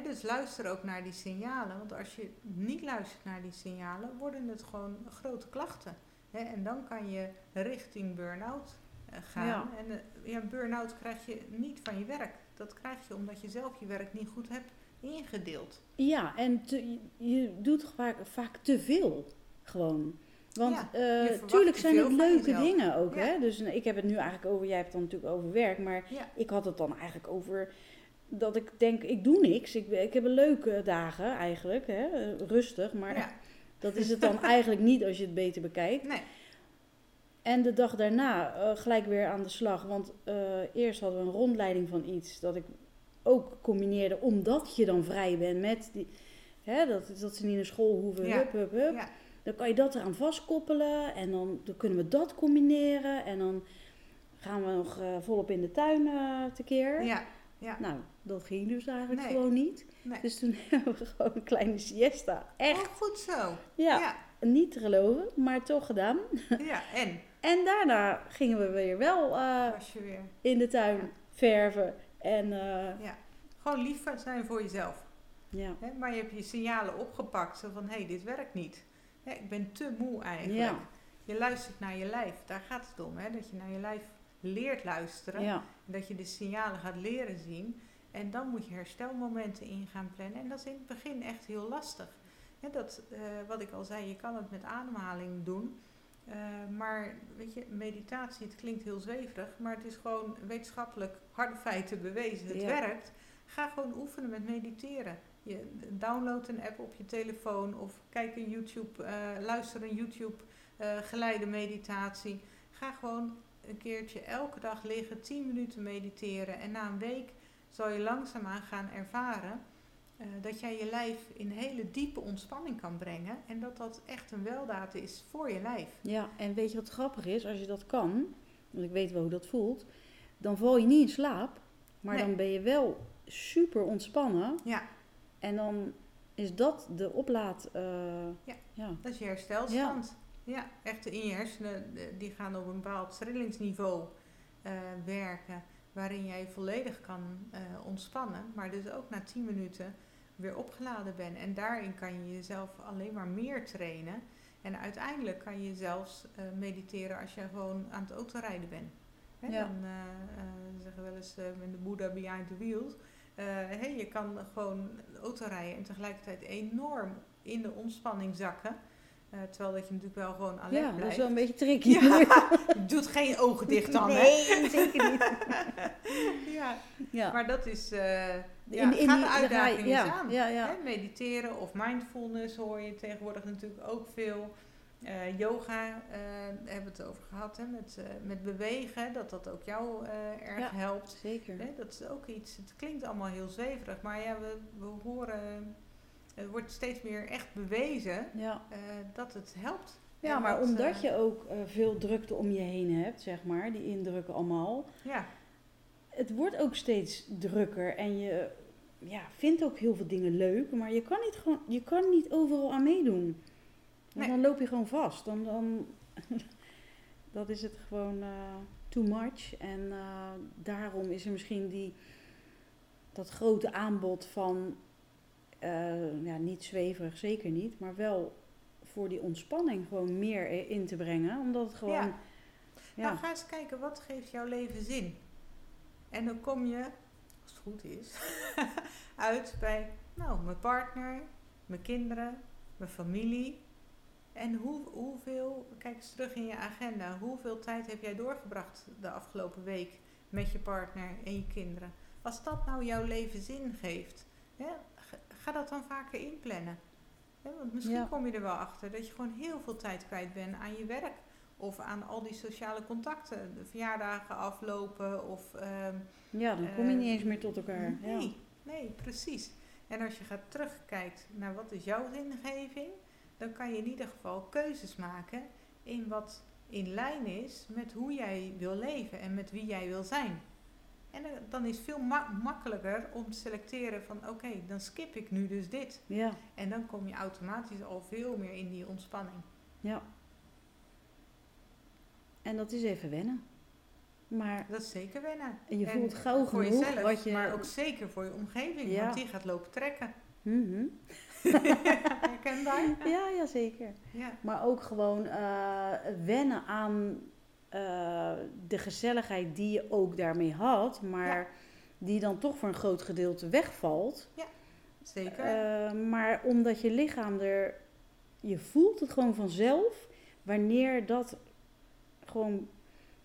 Dus luister ook naar die signalen, want als je niet luistert naar die signalen, worden het gewoon grote klachten. En dan kan je richting burn-out eh, gaan. Ja. En eh, ja, burn-out krijg je niet van je werk. Dat krijg je omdat je zelf je werk niet goed hebt ingedeeld. Ja, en te- je doet vaak, vaak te veel gewoon. Want Ja, eh, tuurlijk zijn het leuke dingen ook. Ja. Hè? Dus eh, ik heb het nu eigenlijk over, jij hebt het dan natuurlijk over werk, maar Ja. ik had het dan eigenlijk over dat ik denk, ik doe niks. Ik, ik heb een leuke dagen eigenlijk, hè? rustig, maar dat is het dan eigenlijk niet als je het beter bekijkt. Nee. En de dag daarna eh, gelijk weer aan de slag. Want eh, eerst hadden we een rondleiding van iets dat ik ook combineerde omdat je dan vrij bent met die. Hè, dat, dat ze niet naar school hoeven. Ja. Hup, hup, hup. Ja. Dan kan je dat eraan vastkoppelen. En dan, dan kunnen we dat combineren. En dan gaan we nog eh, volop in de tuin tekeer. Ja. Ja. Nou, dat ging dus eigenlijk Nee. gewoon niet. Nee. Dus toen hebben we gewoon een kleine siesta. Echt, Oh, goed zo. ja, Ja. niet te geloven, maar toch gedaan. ja. En En daarna gingen we weer wel eh, weer in de tuin Ja. verven. En eh, gewoon lief zijn voor jezelf. ja, maar je hebt je signalen opgepakt, zo van hé, hey, dit werkt niet. Ik ben te moe eigenlijk. Ja. Je luistert naar je lijf, daar gaat het om. Hè, dat je naar je lijf leert luisteren. ja, En dat je de signalen gaat leren zien. En dan moet je herstelmomenten in gaan plannen. En dat is in het begin echt heel lastig. Dat, eh, wat ik al zei, je kan het met ademhaling doen. Eh, maar weet je, meditatie, het klinkt heel zweverig, maar het is gewoon wetenschappelijk harde feiten bewezen. Het Ja. werkt. Ga gewoon oefenen met mediteren. Je download een app op je telefoon of kijk een YouTube, eh, luister een YouTube eh, geleide meditatie. Ga gewoon een keertje elke dag liggen, 10 minuten mediteren. En na een week zal je langzaamaan gaan ervaren eh, dat jij je lijf in hele diepe ontspanning kan brengen. En dat dat echt een weldaad is voor je lijf. ja. En weet je wat grappig is? Als je dat kan, want ik weet wel hoe dat voelt, dan val je niet in slaap. Maar Nee. dan ben je wel super ontspannen. Ja. En dan is dat de oplaad. eh, Ja. ja. Dat is je herstelstand. Ja, echt in je hersenen, die gaan op een bepaald trillingsniveau eh, werken. Waarin jij volledig kan ontspannen. Maar dus ook na 10 minuten weer opgeladen bent. En daarin kan je jezelf alleen maar meer trainen. En uiteindelijk kan je zelfs eh, mediteren als je gewoon aan het autorijden bent. Hè, Ja. Dan eh, eh, zeggen we wel eens met de Buddha behind the wheels. Hè, je kan gewoon autorijden en tegelijkertijd enorm in de ontspanning zakken. Terwijl dat je natuurlijk wel gewoon alert ja, dat blijft. is wel een beetje tricky. Ja, je doet geen ogen dicht dan, hè? Nee, zeker niet. Ja, Ja. maar dat is... ja, In- in ga die- de daar ga je- uitdaging ja. Ja, ja. Hè, mediteren of mindfulness hoor je tegenwoordig natuurlijk ook veel. Eh, yoga eh, hebben we het over gehad, hè, met, eh, met bewegen, dat dat ook jou erg helpt. Zeker. Hè, dat is ook iets, het klinkt allemaal heel zweverig, maar ja, we, we horen, het wordt steeds meer echt bewezen dat het helpt. Ja, maar dat, omdat je ook veel drukte om je heen hebt, zeg maar, die indrukken allemaal. Ja, Het wordt ook steeds drukker en je ja, vindt ook heel veel dingen leuk, maar je kan niet, gewoon, je kan niet overal aan meedoen. Want Nee. dan loop je gewoon vast. Dan, dan, dat is het gewoon eh, too much. En eh, daarom is er misschien die, dat grote aanbod van, eh, ja, niet zweverig, zeker niet, maar wel voor die ontspanning gewoon meer in te brengen. Omdat het gewoon, Ja. ja, Nou, ga eens kijken, wat geeft jouw leven zin? En dan kom je, als het goed is, uit bij nou, mijn partner, mijn kinderen, mijn familie. En hoe, hoeveel, kijk eens terug in je agenda, hoeveel tijd heb jij doorgebracht de afgelopen week met je partner en je kinderen? Als dat nou jouw leven zin geeft, hè, ga- dat dan vaker inplannen. Hè, want misschien Ja. kom je er wel achter dat je gewoon heel veel tijd kwijt bent aan je werk. Of aan al die sociale contacten, de verjaardagen aflopen of... ehm, ja, dan kom je Eh, niet eens meer tot elkaar. Ja. Nee, nee, precies. En als je gaat terugkijkt naar wat is jouw zingeving, dan kan je in ieder geval keuzes maken in wat in lijn is met hoe jij wil leven en met wie jij wil zijn. En eh, dan is het veel ma- makkelijker om te selecteren van oké, dan skip ik nu dus dit. Ja, En dan kom je automatisch al veel meer in die ontspanning. ja. En dat is even wennen. Maar Dat is zeker wennen. en je En voelt gauw voor genoeg jezelf, wat je... maar ook zeker voor je omgeving, Ja. want die gaat lopen trekken. Mhm. Herkenbaar? Ja, ja, zeker. Ja. Maar ook gewoon eh, wennen aan eh, de gezelligheid die je ook daarmee had, maar Ja. die dan toch voor een groot gedeelte wegvalt. Zeker. Eh, maar omdat je lichaam er, je voelt het gewoon vanzelf, wanneer dat gewoon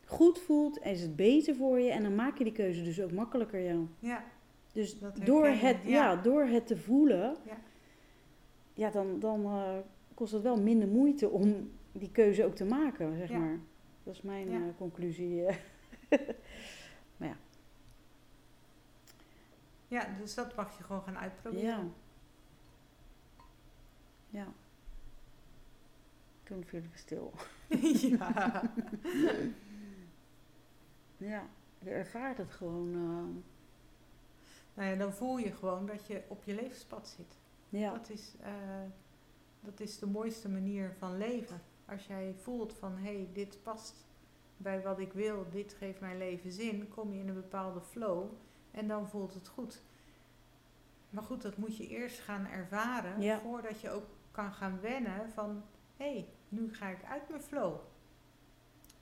goed voelt, is het beter voor je en dan maak je die keuze dus ook makkelijker, ja. ja. Dus door het, ja. ja. door het te voelen, Ja. ja, dan, dan eh, kost het wel minder moeite om die keuze ook te maken, zeg Ja. maar. Dat is mijn Ja. eh, conclusie. eh. ja, dus dat mag je gewoon gaan ja. uitproberen. Ja. Toen viel ik stil. ja. Ja, je ervaart het gewoon. eh, Nou ja, dan voel je gewoon dat je op je levenspad zit. ja. Dat, is, eh, dat is de mooiste manier van leven. Als jij voelt van hé, hey, dit past bij wat ik wil, dit geeft mijn leven zin, kom je in een bepaalde flow en dan voelt het goed. Maar goed, dat moet je eerst gaan ervaren Ja. voordat je ook kan gaan wennen van hé, hey, nu ga ik uit mijn flow.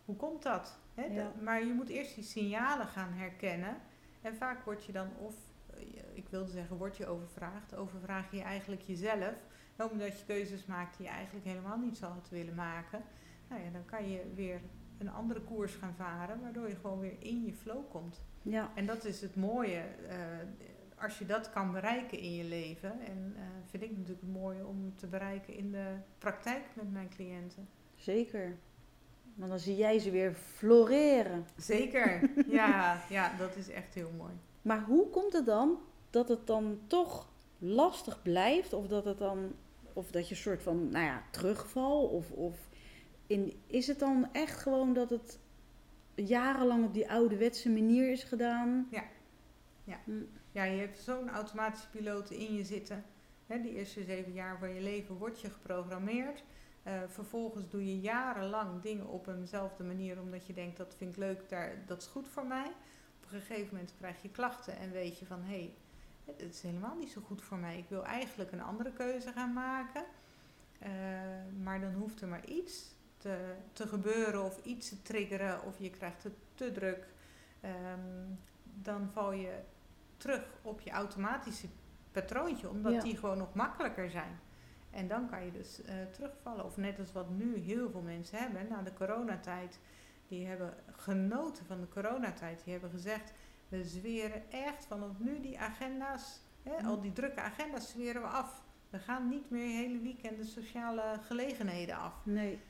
Hoe komt dat? Hè? Ja. Dat- Maar je moet eerst die signalen gaan herkennen. En vaak word je dan of, eh, ik wilde zeggen, word je overvraagd. Overvraag je eigenlijk jezelf. Omdat je keuzes maakt die je eigenlijk helemaal niet zou had willen maken. Nou ja, dan kan je weer een andere koers gaan varen. Waardoor je gewoon weer in je flow komt. ja. En dat is het mooie. eh, als je dat kan bereiken in je leven. En eh, vind ik natuurlijk het mooie om te bereiken in de praktijk met mijn cliënten. Zeker. Want dan zie jij ze weer floreren. Zeker. ja, ja, dat is echt heel mooi. Maar hoe komt het dan dat het dan toch lastig blijft? Of dat het dan, of dat je een soort van, nou ja, terugval? Of, of in, is het dan echt gewoon dat het jarenlang op die ouderwetse manier is gedaan? Ja. Ja. Hm. Ja, je hebt zo'n automatische piloot in je zitten. Hè, die eerste zeven jaar van je leven word je geprogrammeerd. Eh, vervolgens doe je jarenlang dingen op eenzelfde manier omdat je denkt dat vind ik leuk, daar, dat is goed voor mij. Op een gegeven moment krijg je klachten en weet je van hé, hey, het is helemaal niet zo goed voor mij. Ik wil eigenlijk een andere keuze gaan maken. Eh, maar dan hoeft er maar iets te, te gebeuren of iets te triggeren of je krijgt het te druk. Ehm, dan val je terug op je automatische patroontje, omdat Ja. die gewoon nog makkelijker zijn. En dan kan je dus eh, terugvallen. Of net als wat nu heel veel mensen hebben na de coronatijd. Die hebben genoten van de coronatijd. Die hebben gezegd, we zweren echt vanaf nu die agenda's, hè, Ja. al die drukke agenda's zweren we af. We gaan niet meer hele weekenden sociale gelegenheden af. Nee.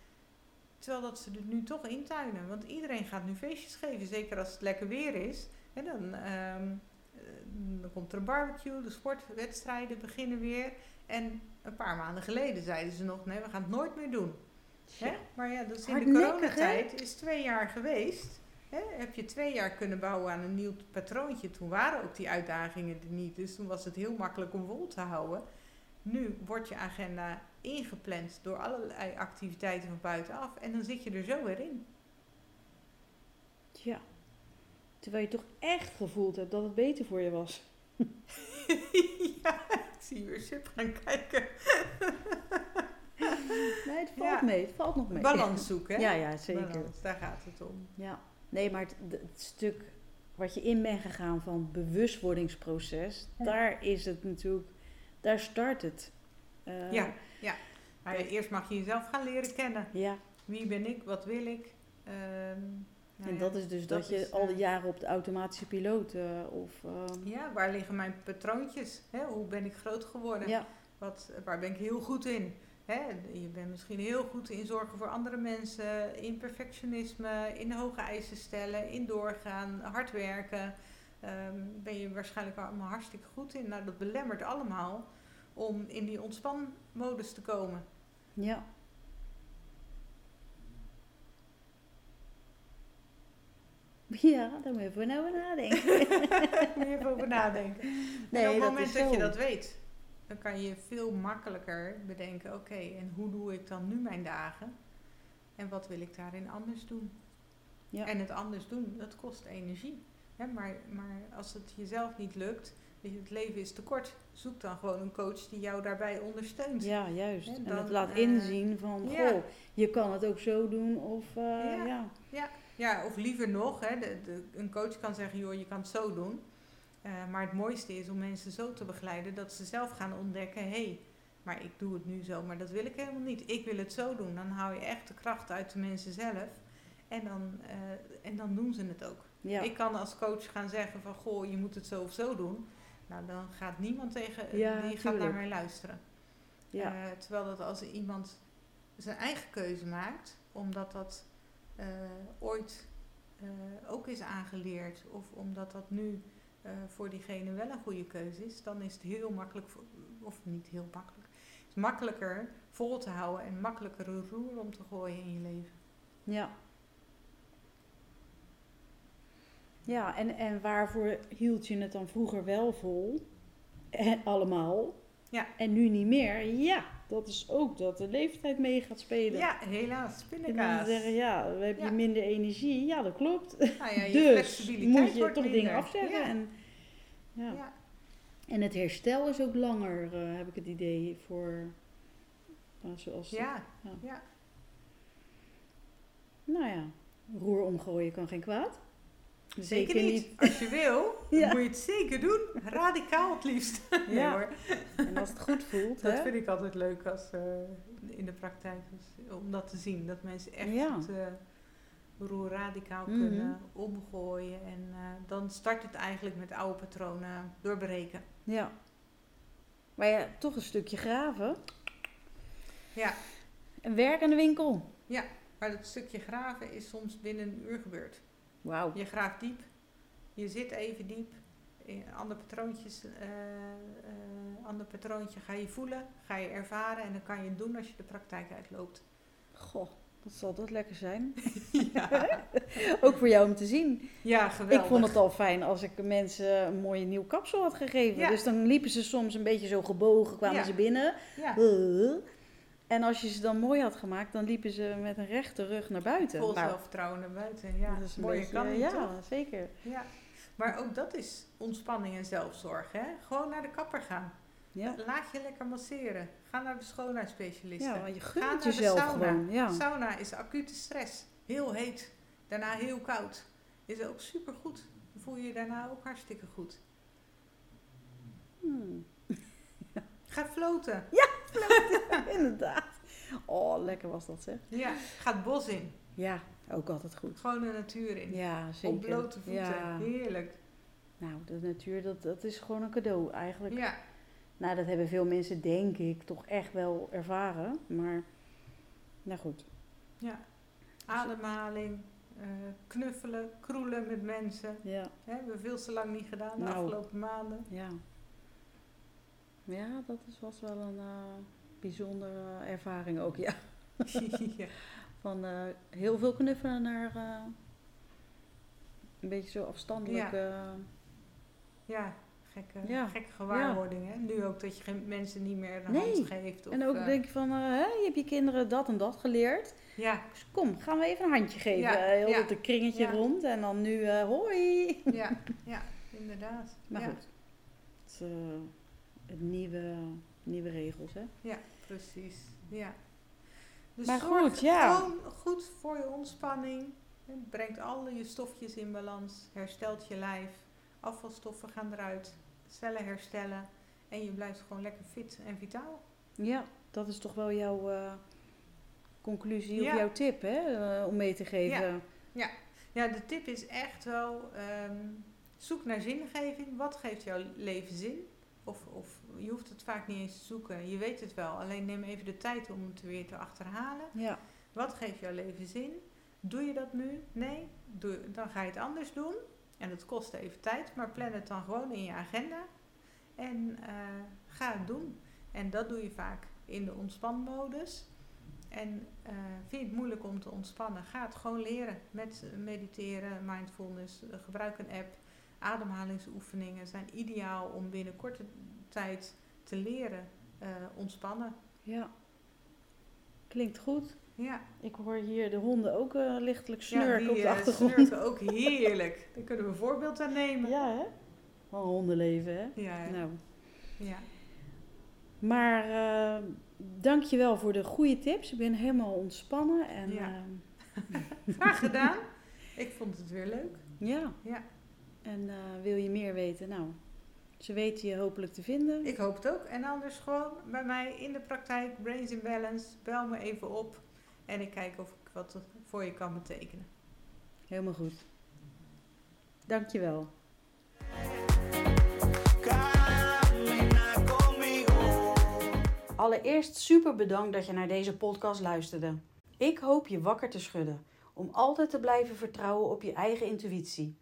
Terwijl dat ze er nu toch intuinen. Want iedereen gaat nu feestjes geven. Zeker als het lekker weer is. En dan, ehm, eh, dan komt er een barbecue. De sportwedstrijden beginnen weer. En een paar maanden geleden zeiden ze nog... Nee, we gaan het nooit meer doen. Hè? Maar ja, dat is in de coronatijd is twee jaar geweest. Hè? Heb je twee jaar kunnen bouwen aan een nieuw patroontje. Toen waren ook die uitdagingen er niet. Dus toen was het heel makkelijk om vol te houden. Nu wordt je agenda ingepland door allerlei activiteiten van buitenaf. En dan zit je er zo weer in. Ja. Terwijl je toch echt gevoeld hebt dat het beter voor je was. ja, ik zie je weer sip gaan kijken. Nee, het valt Ja. mee. Het valt nog mee. Balans zoeken, hè? Ja, ja, zeker. Balans, daar gaat het om. Ja, nee, maar het, het stuk wat je in bent gegaan van bewustwordingsproces, Ja. daar is het natuurlijk, daar start het. Eh, Ja, ja. Maar eerst mag je jezelf gaan leren kennen. Ja, Wie ben ik? Wat wil ik? Ehm, nou en ja, dat is dus dat, dat je is, al die eh, jaren op de automatische piloot eh, of... ehm, Ja, waar liggen mijn patroontjes? Hè? Hoe ben ik groot geworden? ja, Wat, waar ben ik heel goed in? Hè? Je bent misschien heel goed in zorgen voor andere mensen, in perfectionisme, in hoge eisen stellen, in doorgaan, hard werken. Ehm, ben je waarschijnlijk allemaal hartstikke goed in. Nou, dat belemmert allemaal om in die ontspanmodus te komen. ja. Ja, daar moet je even nou over nadenken. Moet je even over nadenken. Nee, op het dat moment dat je dat weet, dan kan je veel makkelijker bedenken: oké, en hoe doe ik dan nu mijn dagen? En wat wil ik daarin anders doen? Ja. En het anders doen, dat kost energie. Hè, maar, maar als het jezelf niet lukt, je, het leven is te kort. Zoek dan gewoon een coach die jou daarbij ondersteunt. Ja, juist. En En dan, het laat eh, inzien van, ja. goh, je kan het ook zo doen of eh, Ja. ja. Ja, of liever nog, hè, de, de, een coach kan zeggen, joh, je kan het zo doen. Eh, maar het mooiste is om mensen zo te begeleiden dat ze zelf gaan ontdekken, hé, hey, maar ik doe het nu zo, maar dat wil ik helemaal niet. Ik wil het zo doen. Dan haal je echt de kracht uit de mensen zelf. En dan, eh, en dan doen ze het ook. Ja. Ik kan als coach gaan zeggen van, goh, je moet het zo of zo doen. Nou, dan gaat niemand tegen, Ja, die gaat naar mij luisteren. ja. Eh, terwijl dat als iemand zijn eigen keuze maakt, omdat dat eh, ooit eh, ook is aangeleerd, of omdat dat nu eh, voor diegene wel een goede keuze is, dan is het heel makkelijk, of niet heel makkelijk, is makkelijker vol te houden en makkelijker een roer om te gooien in je leven. Ja. Ja, en, en waarvoor hield je het dan vroeger wel vol? Allemaal. Ja. En nu niet meer. Ja, dat is ook dat de leeftijd mee gaat spelen. Ja, helaas, En dan pindakaas. zeggen, ja, we hebben Ja. minder energie. Ja, dat klopt. Nou ja, je dus moet je toch dingen afzeggen. Ja. En, ja. Ja. en het herstel is ook langer, eh, heb ik het idee, voor... nou, zoals. Ja. ja. Nou ja, roer omgooien kan geen kwaad. Zeker, niet. Als je wil, Ja. moet je het zeker doen. Radicaal het liefst. nee Ja. hoor. En als het goed voelt, Dat hè? vind ik altijd leuk als, eh, in de praktijk. Dus, om dat te zien. Dat mensen echt Ja. het uh, roer radicaal Mhm. kunnen omgooien. En eh, dan start het eigenlijk met oude patronen doorbreken. Ja. Maar ja, toch een stukje graven. Ja. En werk aan de winkel. Maar dat stukje graven is soms binnen een uur gebeurd. Wauw. Je graaft diep. Je zit even diep. Ander, patroontjes, eh, eh, ander patroontje ga je voelen, ga je ervaren en dan kan je het doen als je de praktijk uitloopt. Goh, dat zal dat lekker zijn. Ja, Ook voor jou om te zien. ja geweldig. Ik vond het al fijn als ik mensen een mooie nieuw kapsel had gegeven. Ja. Dus dan liepen ze soms een beetje zo gebogen, kwamen Ja. ze binnen. Ja. En als je ze dan mooi had gemaakt, dan liepen ze met een rechte rug naar buiten. vol Nou, zelfvertrouwen naar buiten. Ja, dat is een mooie beetje- kan Ja, toch? zeker. Ja. Maar ook dat is ontspanning en zelfzorg. Hè? Gewoon naar de kapper gaan. Ja, Laat je lekker masseren. Ga naar de schoonheidsspecialisten. ja want je Ga gunt naar de sauna. gewoon. Ja. Sauna is acute stress. Heel heet. Daarna heel koud. Is ook supergoed. Dan voel je je daarna ook hartstikke goed. Hmm. Ga floten. Inderdaad. Oh, lekker was dat zeg. Ja. Ga het bos in. Ja, ook altijd goed. Gewoon de natuur in. Ja, zeker. Op blote voeten. Ja. Heerlijk. Nou, de natuur, dat, dat is gewoon een cadeau eigenlijk. Ja. Nou, dat hebben veel mensen, denk ik, toch echt wel ervaren. Maar, nou goed. ja. Ademhaling. eh, knuffelen. Kroelen met mensen. Ja, hebben we veel te lang niet gedaan de Nou. afgelopen maanden. ja. Ja, dat is, was wel een eh, bijzondere ervaring ook, ja. ja. Van eh, heel veel knuffelen naar eh, een beetje zo afstandelijk. eh, ja, gekke, Ja. gekke gewaarwording. Hè? Nu ook dat je geen mensen niet meer een Nee. hand geeft. Of, en ook denk je van, hè, je hebt je kinderen dat en dat geleerd. ja, Dus kom, gaan we even een handje geven. Ja, Heel ja. dat een kringetje Ja. rond en dan nu hoi. ja, ja, inderdaad. Maar ja, goed, nieuwe, nieuwe regels, hè. precies. Ja. Dus Maar zorg goed, ja. gewoon goed voor je ontspanning. Het brengt alle je stofjes in balans. Herstelt je lijf. Afvalstoffen gaan eruit. Cellen herstellen. En je blijft gewoon lekker fit en vitaal. Ja, dat is toch wel jouw eh, conclusie Ja. of jouw tip, hè, eh, om mee te geven. Ja, de tip is echt wel, ehm, zoek naar zingeving. Wat geeft jouw leven zin? Of, of je hoeft het vaak niet eens te zoeken, je weet het wel. Alleen neem even de tijd om het weer te achterhalen. Ja, Wat geeft jouw leven zin? Doe je dat nu? Nee? Doe, dan ga je het anders doen. En dat kost even tijd, maar plan het dan gewoon in je agenda. En eh, ga het doen. En dat doe je vaak in de ontspanmodus. En eh, vind je het moeilijk om te ontspannen? Ga het gewoon leren met mediteren, mindfulness. Gebruik een app. Ademhalingsoefeningen zijn ideaal om binnen korte tijd te leren eh, ontspannen. Ja. Klinkt goed. Ja, Ik hoor hier de honden ook eh, lichtelijk snurken ja op de eh, achtergrond. snurken ook heerlijk. Daar kunnen we een voorbeeld aan nemen. Ja, hè? Wel een hondenleven, hè? Ja, hè? Nou. ja. Maar eh dank je wel voor de goede tips. Ik ben helemaal ontspannen. En, Ja. eh, Graag gedaan. Ik vond het weer leuk. ja. Ja. En eh, wil je meer weten? Nou, ze weten je hopelijk te vinden. Ik hoop het ook. En anders gewoon bij mij in de praktijk, Brains in Balance. Bel me even op en ik kijk of ik wat voor je kan betekenen. Helemaal goed. Dank je wel. Camina conmigo. Allereerst super bedankt dat je naar deze podcast luisterde. Ik hoop je wakker te schudden om altijd te blijven vertrouwen op je eigen intuïtie.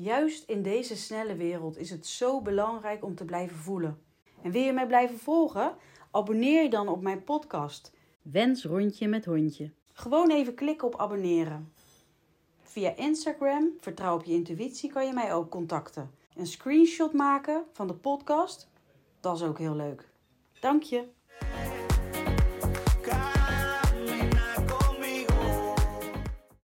Juist in deze snelle wereld is het zo belangrijk om te blijven voelen. En wil je mij blijven volgen? Abonneer je dan op mijn podcast. Wens rondje met hondje. Gewoon even klikken op abonneren. Via Instagram, vertrouw op je intuïtie, kan je mij ook contacten. Een screenshot maken van de podcast, dat is ook heel leuk. Dank je.